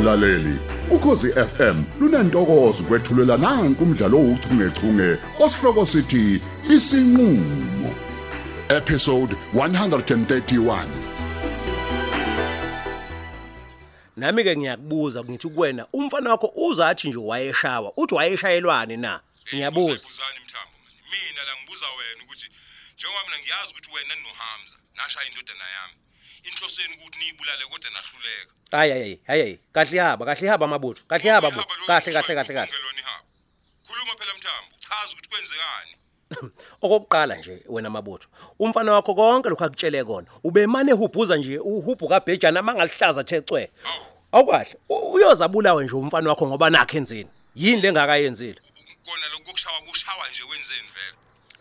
mlaleli. Ukhosi FM lunantokozo kwethulela nanku umdlalo ouchungechunge osihloko sithi isinqulo. Episode 131 Nami ke ngiyakubuza ngithi kuwena umfana wakho uzathi nje wayeshawa uthi wayeshayelwane na? Ngiyabuza. Usayibuzani mthambo. Mina la ngibuza wena ukuthi njengoba mina ngiyazi ukuthi wena noHamza nashaya indodana yami. Inhloseni ukuthi niyibulale kodwa nahluleka. hayi hayi hayi kahle ihaba kahle ihaba mabutho. Kahle ihaba bu kahle kahle kahle kahle. Khuluma phela mthambo. Chaza ukuthi kwenzekani. okokuqala nje wena mabutho umfana wakho konke lokho akutshele kona. Ubemane ehubhuza nje uhubhu kabhejana mangalihlaza thecwe awukahle u- uyozabulawe nje umfana wakho ngoba nakhe enzeni? Yini lengakayenzile? Kona lokushawa kushawa nje wenzeni vele.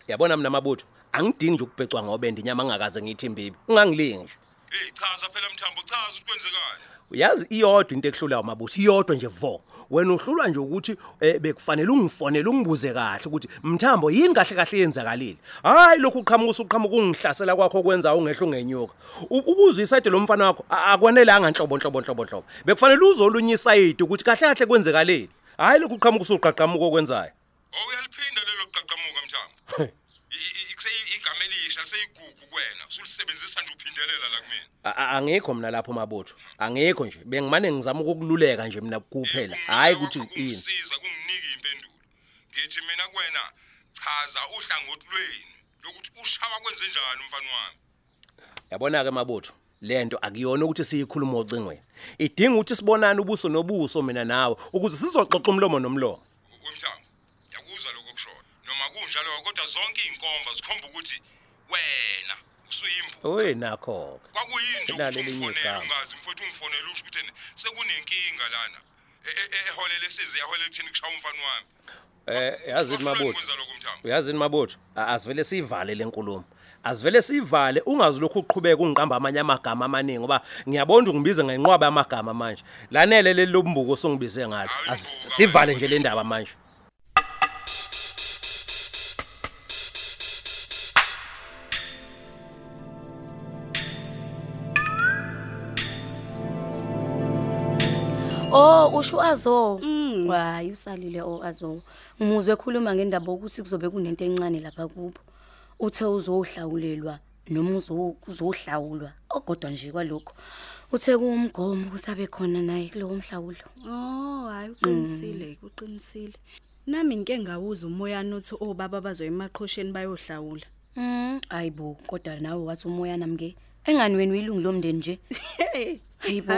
yabona mina mabutho angidingi ukubhecwa ngobende inyama ngakaze ngithi imbibi ungangilingi Hey chaza phela mthambo chaza ukuthi kwenzekani. uyazi iyodwa into ekuhlulayo mabutho iyodwa nje vo. Wena uhlulwa nje ukuthi eh, bekufanele ungifonele ungibuze kahle ukuthi mthambo yini kahle kahle yenzakalile? Hayi lokhu uqhamuka usuqhamuka ungihlasela kwakho kwenza ungehla ungenyuka. U- ukuzwa isayide lo mfana wakho a- akwanelanga nhlobo nhlobo nhlobo nhlobo. Bekufanele uzolunye isayide ukuthi kahle kahle kwenzakalile. Hayi lokhu uqhamuka usuqhaqhamuka okwenzayo. Oh uyaliphinda lelo qaqamuka mthambo. Igama elisha liseyigugu kuwena. Usulisebenzisa nje uphindelela la kumina. Angikho mina lapho mabutho angikho nje. Bengimane ngizama ukukululeka nje mina kuphela. Hayi ukuthi yini kungisiza kunginike impendulo. Ngithi mina kuwena chaza uhlangothi lwenu lokuthi ushawa kwenze njani umfana wami. Yabona ke mabutho lento akuyona ukuthi siyikhuluma ocingweni. Idinga ukuthi sibonane ubuso nobuso mina nawe ukuze sizoxoxa umlomo nomlomo. Wemthambo yakuzwa lokho kushoyo noma kunjalo kodwa zonke izinkomba zikhomba ukuthi wena usuyimbu owe nakho kwakuyini nje Nalo ukuthi elinye umfonele igama. ungazi mfowethu ungifonele usho ukuthi sekunenkinga lana. E- e- e- eholele size yaholele ekuthini kushaya umfana wami? Eh Wahlulani mabutho. uyazini mabutho. Asivele sivale lenkulumo asivele sivale ungazi lokhu uqhubeka ungiqamba amanye amagama amaningi ngoba ngiyabona ungibize ngenqwaba yamagama manje. Lanele leli lombuko songibize ngalo Hayi, Asi- imbuka sivale wena. nje le ndaba manje. Oh usho azo. Hayi usalile o azo. Umuzwe ekhuluma ngendaba ukuthi kuzobe kunento encane lapha kubo. Uthe uzohlawulelwa noma uzo- uzohlawulwa. Ogodwa nje kwalokho. Uthe kuumgomo ukuthi abe khona naye kulowo mhlawulo. Oh, hayi uqinisile, uqinisile. Nami ngike ngawuza umoyana uthi obaba bazoya emaqhosheni bayohlawula. Mm, ayibo kodwa nawe wathi umoya namke. Engani wena uyilungu lomndeni nje. Hayibo.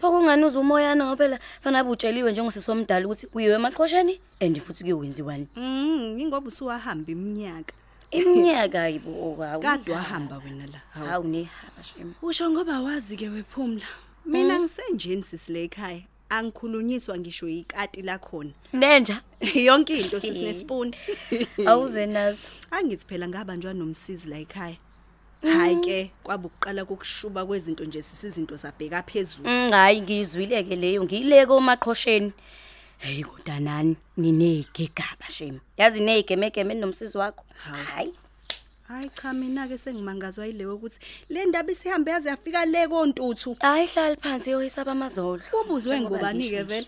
Hayi. Pokungani uza umoya na phela fanele ubutsheliwe njengosisomdala ukuthi uyiwe emaqhosheni and futhi kuyowenziwani. Mm, ingoba usuwahamba iminyaka. Iminyaka ayibo okwawo. Kade wahamba wena la. Hawu. Hawu nehaba shema. Usho ngoba wazi ke wephumla. Mina ngisenjeni sisile ekhaya. Angikhulunyiswa ngisho ikati la khona. Nenja. Yonke into sisinespoon. Awuze nazi. Angithi phela ngabanjwa nomsizi la ekhaya. Hayi ke kwaba ukuqala kokushuba kwezinto nje sisizinto zabheka phezulu. Mm, Hayi ngizwileke leyo ngileke omaqhosheni. Hey kodwa nani ninegegaba shema. Yazi negemegeme nomsizi wakho. Hayi. Hayi cha mina ke sengimangazwa yileyo ukuthi le ndaba isihambe yaze yafika le kontuthu. Hayi hlali phansi yoyisaba amazolo. Ubuzwe Njengoba ngubani ngisho ke nje. vele?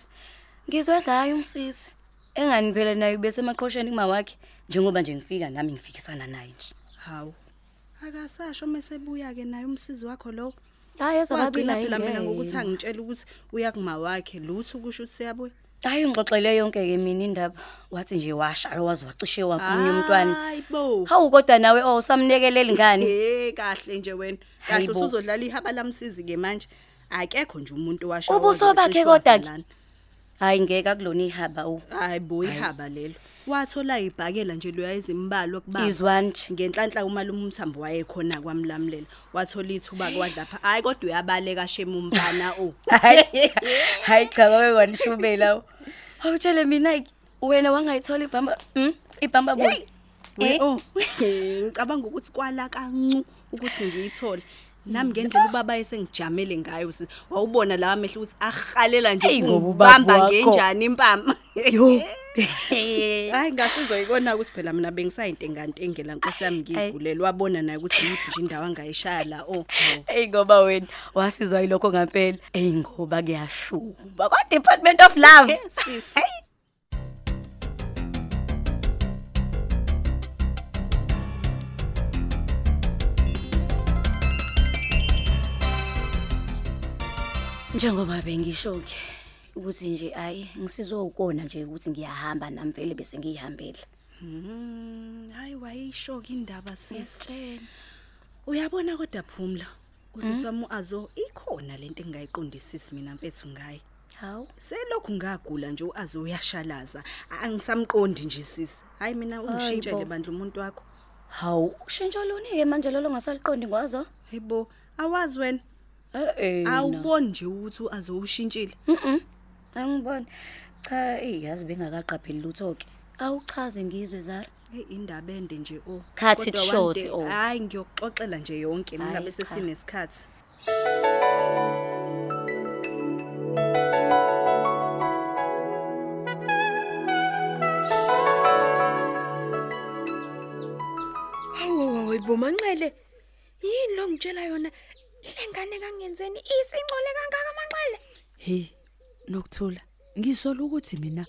Ngizwe ngayo umsisi. Engani phela naye bese emaqhosheni kuma wakhe njengoba nje ngifika nami ngifikisana naye nje. Hawu. Akasasho mesebuya ke naye umsizi wakho lo. Hayi ezababila Wagcina phela mina ngokuthi ingeke. angitshela ukuthi uya kuma wakhe lutho kusho ukuthi siyabuya. Hayi ngixoxele yonke ke mina indaba. Wathi nje washaya wazi wacishe wafuna umntwana. Hayibo. Hawu kodwa nawe oh samnekeleli ngani? Eh kahle nje wena. Kahle Hayibo. usuzodlala ihaba lamsizi ke manje. Akekho nje umuntu washo. Ubuso bakhe kodwa ke? Hayi ngeke akulona ihaba u. Hayibo ihaba lelo. Wathola ibhakela nje loya izimbalo kubaba. Izwani nje. ngenhlanhla umalume umthambo wayekhona kwamlamlela wathola ithuba kwadlapha hayi kodwa uyabaleka shema umfana o Hayi hayi cha wawe wanishubela. Awutshele mina iki, wena wangayithola ibhamba hm ibhamba bo. we oh ngicabanga ukuthi kwala kancu ukuthi ngiyithole nami ngendlela ubaba esengijamele ngayo sis wawubona lawa amehlo ukuthi ahalela nje Eyi, ngoba ubaba ukubamba wakho. ngenjani impama Yo. hayi ngasizoyibona ukuthi phela mina bengisayintengantenge la nkosi yami ngigulela wabona naye ukuthi yiphi nje indawo angayishaya la oh Hey ngoba wena wasizwa yilokho ngempela. Hey ngoba kuyashuba. Kwa Department of Love. sis Njengoba bengisho ke ukuthi nje ayi ngisizokona nje ukuthi ngiyahamba nami vele bese ngiyihambele. Mm, hayi wayisho indaba sis Sisitshela. uyabona kodwa phumla usisi wami uazo ikhona lento engayiqondisisi mina mfethu ngaye Hawu. selokhu ngagula nje uazo uyashalaza angisamqondi nje sisi hayi mina Hayi ungishintshele bo. bandla umuntu wakho Hawu, ushintsho lonike manje lolo ngasaliqondi ngwazo? hayibo awazi wena Eh eh. awuboni nje ukuthi uazo ushintshile Mhm. Angiboni. Cha, eyazi bengakaqapheli lutho ke. Awuchaze ngizwe Zara. hey indaba ende nje o Cut it Kodwa one short, day- oh. hayi ngiyokuxoxela nje yonke mina Hhayi, bese cha. sinesikhathi Hawu hawu bomanxele. Yini lo ngitshela yona? Lengane kangenzeni isincole kangaka manxele. Hey, nokuthula. Ngisola ukuthi mina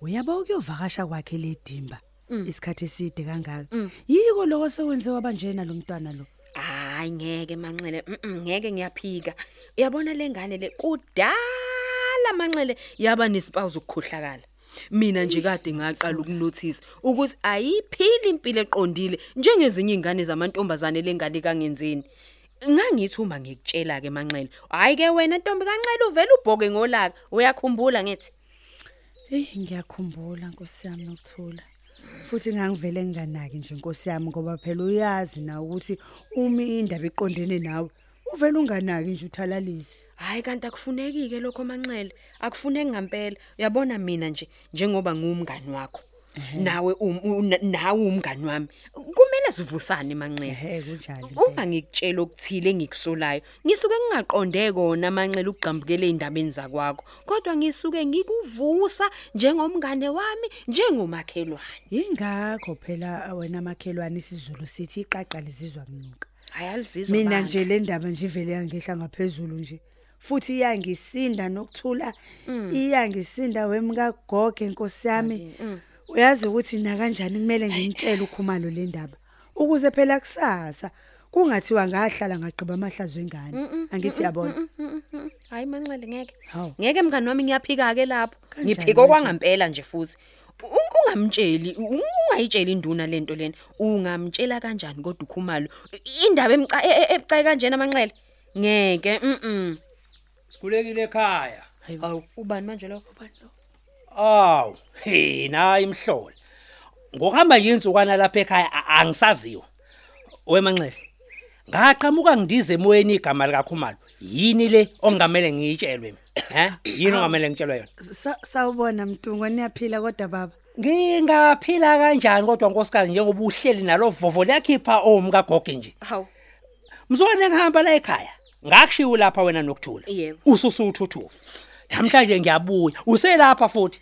uyaba ukuyovakasha kwakhe ledimba isikhathi eside kangaka. Yiko lokho sekwenziwa banjena lo mntwana lo. Hayi ngeke manxele. Ngeke ngiyaphika. Uyabona lengane le kudala manxele yaba nesipawu zokukhohlakala. Mina nje kade ngaqala ukunotice ukuthi ayiphili impilo eqondile njengezinye izingane zamantombazane lengane kangenzeni. Ngangithi uma ngikutshela ke manxele, hayi ke wena ntombi kanxele uvela ubhoke ngolaka, uyakhumbula ngithi. Hey, ngiyakhumbula Nkosi yami nokuthula. Futhi ngangivele nginganaki nje Nkosi yami ngoba phela uyazi na ukuthi umi indaba eqondene nawe. Uvela unganaki nje uthalalise. Hayi kanti akufuneki ke lokho manxele. Akufuneki ngempela. Uyabona mina nje njengoba ngumngani wakho. Nawe um- u- na- nawe umngani wami. Kumele sivusane manxele. Ehe kunjalo. Uma ngikutshela okuthile engikusolayo, ngisuke ngingaqonde kona manxele ukugqambukela endabeni zakwakho. Kodwa ngisuke ngikuvusa njengomngane wami, njengomakhelwane. Ingakho phela wena makhelwane isizulu sithi iqaqa lizizwa kunuka. Ayalizizwa Mina bandla. nje le ndaba nje ivele yangehla ngaphezulu nje. Futhi iyangisinda nokuthula. Iyangisinda wemka goge Nkosi yami. Uyazi ukuthi na kanjani kumele ngimtshele ukhumalo le ndaba. Ukuze phela kusasa kungathiwa ngahlala ngaqhiba amahlazo engane. Angithi yabona. Hayi manxele ngeke. Hawu. Ngeke mngani wami ngiyaphika ke lapho. Kanjani Ngiphika manje? okwangempela nje futhi. U- Ungamtsheli, ungayitsheli induna lento lena. Ungamtshela kanjani kodwa ukhumalo? Indaba emca e- e- ebucayi kanjena manxele. Ngeke, mhm. Sikhulekile ekhaya. Hawu, ubani manje lo? Ubani lo? Aw, hey nayi imhlola. Ngokuhamba nje insukwana lapha ekhaya a- angisaziwa. Wemanxele. Ngaqhamuka ngidize emoyeni igama likaKhumalo. Yini le ongamele ngiyitshelwe? He? Yini ongamele ngitshelwe yona? Sa- Sawubona mntungwa niyaphila kodwa baba. Ngingaphila kanjani kodwa nkosikazi njengoba uhleli nalo vovo liyakhipha omka goge nje. Hawu. Mzwane ngihamba la ekhaya. Ngakushiya lapha wena nokuthula. Yebo. Ususuthuthu. Namhlanje ngiyabuya. Uselapha futhi.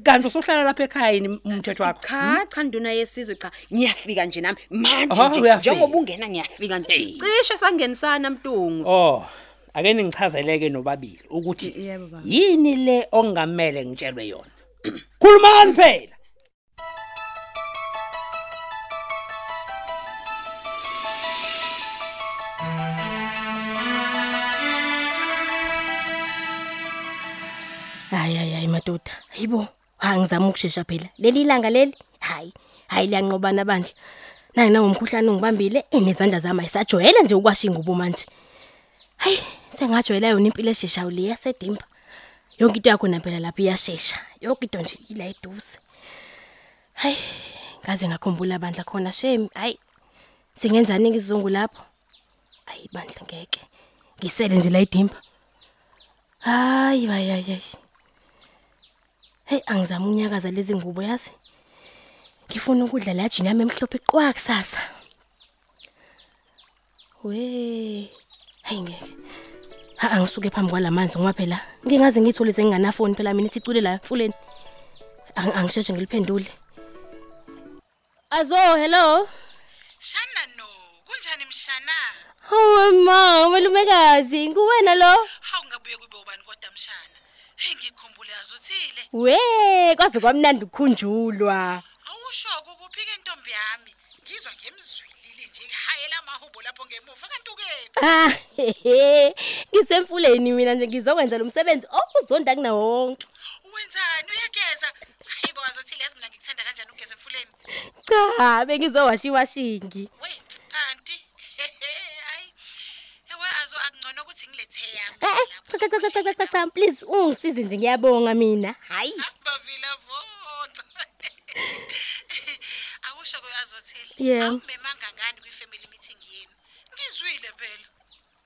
Kanti usohlala lapha ekhaya yini umthetho wakho? Cha, cha nduna yesizwe cha. Ngiyafika nje nami manje Ah, nje. uyafika. Njengoba ungena ngiyafika nje. Cishe sangenisana mtungu. Oh, ake ningichazeleke nobabili ukuthi Y- yebo, baba. yini le ongamele ngitshelwe yona. Khulumani phela. hayi hayi hayi madoda hayibo ha ngizama ukushesha phela. Leli langa leli hayi hayi liyanqobana bandla nayi nangomkhuhlane ongibambile enezandla zami ayisajwayele nje ukwasha ingubo manje. Hayi sengajwayela yona impilo esheshayo le yasedimba yonke into yakho naphela lapha iyashesha. Yonke into nje ila eduze. Hayi ngaze ngakhumbula bandla khona shame hayi. Singenzani ngizungu lapho? Hayi bandla ngeke. Ngisele nje la idimba hayi hayi hayi hayi. Hey angizama unyakaza lezi ngubo yazi. Ngifuna ukudla la jini yami emhlophe qwa kusasa. We. Hayi ngeke. Ha angisuke phambi kwalamanzi ngoba phela ngingaze ngithole senginganafoni phela mina ithicule la emfuleni. Ang- Angisheshe ngiliphendule. Azo, hello. Shana no, kunjani mshana? Hawe ma, malumekazi, kuwena lo? Hawu ngabuye kube ubani kodwa mshana. Hey ngikhumbule azothile. We, kwaze kwamnandi ukukhunjulwa. Awusho ukuphika intombi yami. Ngizwa ngemzwilile nje ngihayela amahubo lapho ngemuva kanti ukephi? Ah, hehe. Ngisemfuleni mina nje ngizokwenza lo msebenzi okuzonda kuna wonke. Wenzani uyageza? Hayibo azothile yazi mina ngikuthanda kanjani ugeza emfuleni. Cha, bengizowashi washingi. We kanti hayi. Ewe azo akungcono ukuthi ngilethe yami Eh, eh, cha cha cha cha cha, cha cha please ungisize nje ngiyabonga mina. Hayi. Bavila voca. Awusho ke azothile. Yeah. Awumemanga ngani kwi family meeting yenu? Ngizwile phela.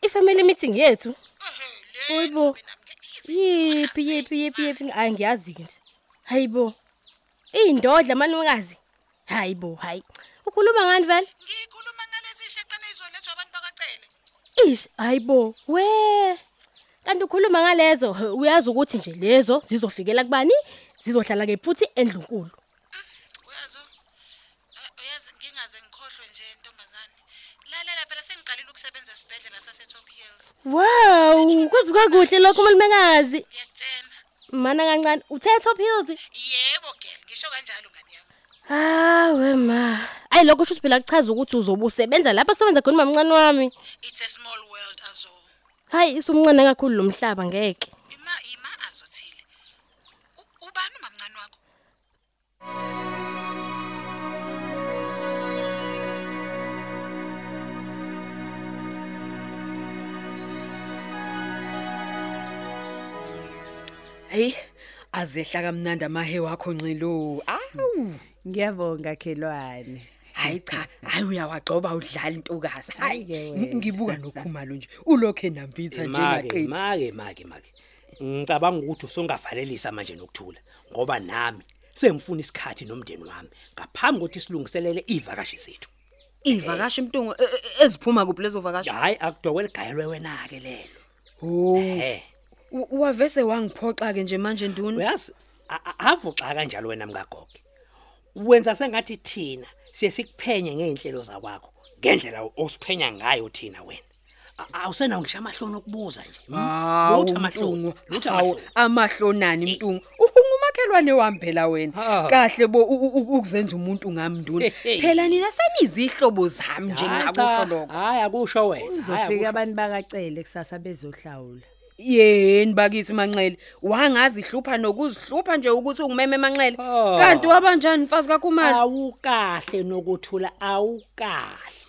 I-family meeting yethu. Ehe, le Hayibo. Yiphi yiphi yiphi yiphi hayi ngiyazi ke nje. Hayibo. Indodla malumekazi. Hayibo, hayi. Ukhuluma ngani vele? Ngikhuluma ngalezi sheqane izolethwa abantu bakacele. Ish, hayibo. We. Kanti ukhuluma ngalezo, he, uyazi ukuthi nje lezo zizofikela kubani? Zizohlala ke futhi endlunkulu. Uyazo? eh, Uyazi ngingaze ngikhohlwe nje ntombazane. Lalela phela sengiqalile ukusebenza esibhedlela sase Top Hills. Wow, kwazi kwakuhle lokho malumekazi. Ngiyakutshena. Mana kancane, uthe top hills? Yebo girl, ngisho kanjalo ngani yami. Hawe ma. Ayi lokho kusho phela kuchaza ukuthi uzobe usebenza lapha kusebenza khona umamncane wami. It's a small world azo. Hayi isumncane kakhulu lo mhlaba ngeke. Ima ima azothile. U- Ubani umamncane wakho? Hey, azehla kamnandi amahe wakho nxilo. Awu. Ngiyabonga khelwane. Hayi cha, hayi uyawagcoba udlala intokazi. Hayi Hayi-ke ng- wena. ngibuka nokhumalo nje. Ulokhe nambitha nje make ngaqedi. make make make ngicabanga ukuthi usongavalelisa manje nokuthula ngoba nami sengifuna isikhathi nomndeni wami ngaphambi kokuthi silungiselele ivakashi zethu Ivakashi mtungu e- e- eziphuma kuphi lezo vakashi? hayi akudokwe ligayelwe wena ke lelo Oh. eh u- Wavese wangiphoxa ke nje manje nduna. uyazi a- a- avuxa kanjalo wena mkagogo wenza sengathi thina siye sikuphenye ngeinhlelo zakwakho ngendlela osiphenya ngayo thina wena A- awusenawo ngisho amahloni okubuza nje hmm? Hawu Lutho amahloni mtungu. lutho Hawu amahloni amahlonani mtungu. Ungumakhelwane wami phela wena. Ha. Kahle bo u- u- ukuzenza umuntu ngamnduna. Hey. Phela nina senizihlobo zami nje Hayi, ngakusho cha. lokho. hayi akusho wena Hayi, Uzofika akusho. abantu bakacele kusasa bezohlawula. Yeni bakithi manxele. Wangazi hlupha nokuzihlupha nje ukuthi ungimeme manxele. Oh. kanti wabanjani mfazi kakhumalo? Awukahle nokuthula awukahle.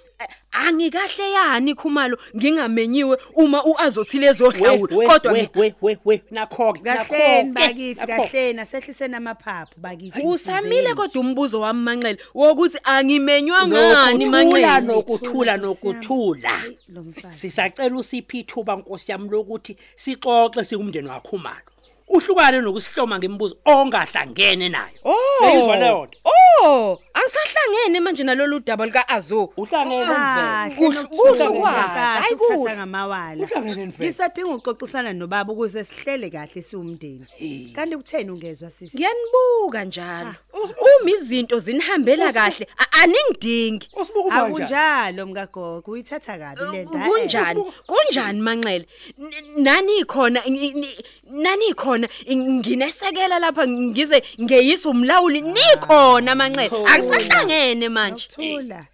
Angikahle yani khumalo ngingamenyiwe uma uazothile ezohlawula. Kodwa we ngi- we we we. Nakho ke Kahleni bakithi kahleni asehliseni amaphaphu bakithi. usamile kodwa umbuzo wami manxele wokuthi angimenywa ngani nokuthula manxele nokuthula. Nokuthula Hayi, lo mfazi. sisacela usiphi ithuba nkosi yami lokuthi sixoxe singumndeni wakhumalo uhlukane nokusihloma ngemibuzo ongahlangene nayo. Uyayizwa leyo nto? Oh angisahlangene manje nalolu daba lika azo uhlangene Kahle Kuhle- ukwazi. Hayi, ukuthatha kuhle. ngamawala. Uhlangene nivele. Ngisadinga ukuxoxisana nobaba ukuze sihlele kahle siwumndeni. Kanti kutheni ungezwa sisi? ngiyanibuka njalo uma izinto zinihambela kahle aningidingi usibuka manje Akunjalo mkagogo uyithatha kabi lento. hhayi. kunjani kunjani manxele nani khona nani khona nginesekela lapha ngize ngeyisa umlawuli nikhona manxele akusahlangene manje Thula.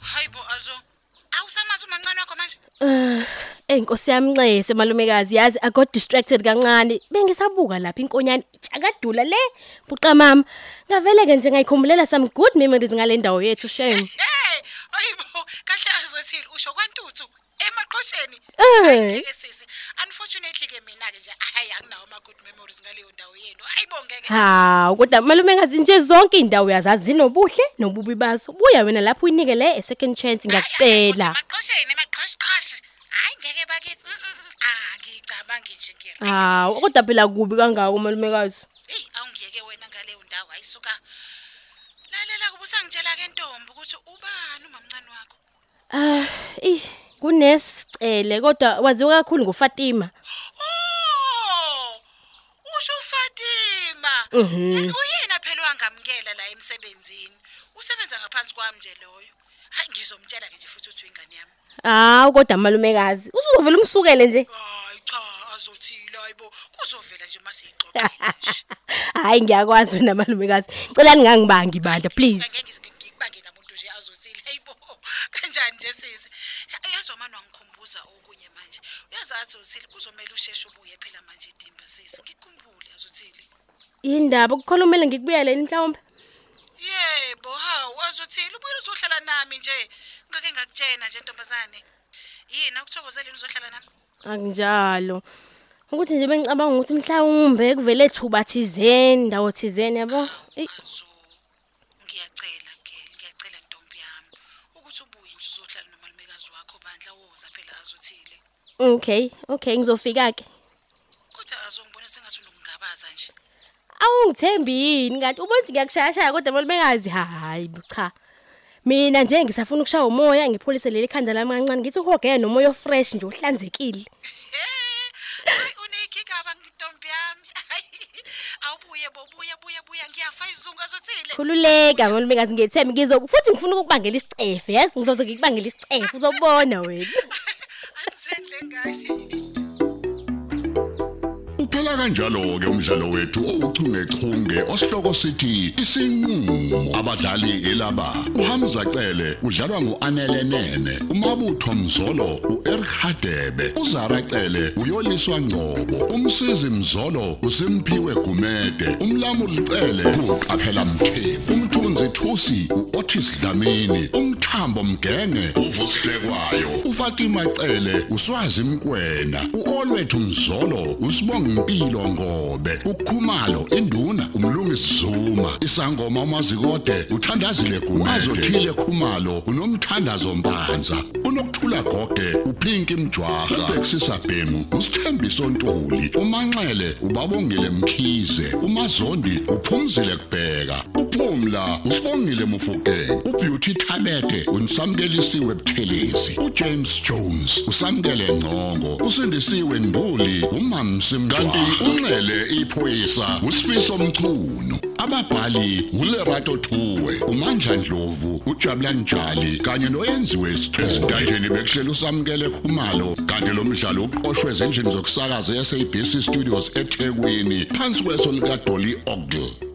Hayibo azo. Awusamazi umancane wakho manje? Eh inkosi yami nxese malumekazi yazi I got distracted kancane. Bengisabuka lapha inkonyane ijakadula le buqa mama. Ngavele ke nje ngayikhumbulela some good memories ngale ndawo yethu shame. Hey, hayibo, kahle azothile usho kwantuthu emaqhosheni. Eh. Ngeke sisi. Unfortunately ke mina ke nje hayi anginawo ama good memories ngaleyo ndawo yenu. Ayibongeke. Hawu kodwa malumekazi nje zonke indawo yazazi zinobuhle nobubi bazo. Buya wena lapho uyinike le a second chance ngiyakucela. Emaqhosheni emaqhoshqhoshi. Hayi ngeke bakithi ah ngicabangi nje ngiya hawu kodwa phela kubi kangako malumekazi hey awungiyeke wena ngaleyo ndawo ayisuka lalela kuba usangitshela ke ntombi ukuthi ubani umamncane wakho ah eh kunesicele kodwa waziwa kakhulu nguFatima. Oh usho uFatima. Mhm. uyena phela wangamkela la emsebenzini. Usebenza ngaphansi kwami nje loyo. Hayi ngizomtshela nje futhi uthi ingane yami. Hawu kodwa malumekazi usuzovela umsukele nje. Hayi cha azothila hayibo kuzovela nje masiyixoxa nje. Hayi ngiyakwazi wena malumekazi. Cela ningangibangi bandla please. kanjani nje sisi? Uyazwa manje wangikhumbuza okunye manje. Uyazathi uthile kuzomela usheshe ubuye phela manje idimba sisi. Ngikhumbule azothile indaba kukhulumele ngikubuyele mhlawumbe? Yebo hawu azothile ubuye uzohlala nami nje. Ngake ngakutshena nje ntombazane. Yini? Akuthokozeleni uzohlala nami? Akunjalo. Ukuthi nje bengicabanga ukuthi mhlawumbe kuvele thuba thizeni ndawo thizeni yabo Eyi, azo ngiyacela ke ngiyacela ntombi yami ukuthi ubuye nje uzohlala nomalumekazi wakho bandla woza phela azothile okay okay ngizofika ke. Kodwa azongibona sengathi unokungabaza nje. Awungithembi yini kanti ubona ngiyakushayashaya kodwa malumekazi hayi cha. Mina nje ngisafuna ukushaya umoya ngipholise leli khanda lami kancane ngithi uhogeke nomoya ofresh nje ohlanzekile hayi uneyikhigaba ntombi yami. Awubuye bobuya buya buya ngiyafa izungu azothile. Khululeka malumekazi ngiyethemba ngizo futhi ngifuna ukubangela isicefe yazi? Ngizoze ngikubangela isicefe uzobona wena. anzeni lengane Uphela kanjalo ke umdlalo wethu ouchungechunge osihloko sithi isinqulo abadlali elaba uHamza Cele udlalwa nguAnele Nene umabutho Mzolo uEric Hadebe uZara Cele uyoliswa Ngcobo umsizi Mzolo uSimphiwe Gumede umlamuli Cele uqaphela Mthembu umthunzi Thusi uOtis Dlamini umthambo Mgenge uvusihlekwayo uFatima Cele uswazi Mkwena uOlwethu Mzolo usibonga impilo ngobe ukhumalo induna umlungisi Zuma isangoma umazikode uthandazile Gumede. Azothile khumalo unomthandazo Mpanza unokuthula gogwe uphinki mjwaha ubexisa bhemu usithembiso ntuli umanxele ubabongile mkhize. Umazondi uphumzile kubheka. Uphumla usibongile mufukeng ubeauty thabete unisamkelisiwe buthelezi. Ujames jones usamkele ngcongo usindisiwe nduli umamsi kanti unxele iphoyisa usifiso mchunu. Ababhali ulerato thuwe. Umandla ndlovu ujabulani njali kanye noyenziwe sithezintandleni bekuhlela usamkele khumalo kanti lo mdlalo uqoqwwe ezindlini zokusakaza yasabc studios ethekwini phansi kweso lika dolly ogle.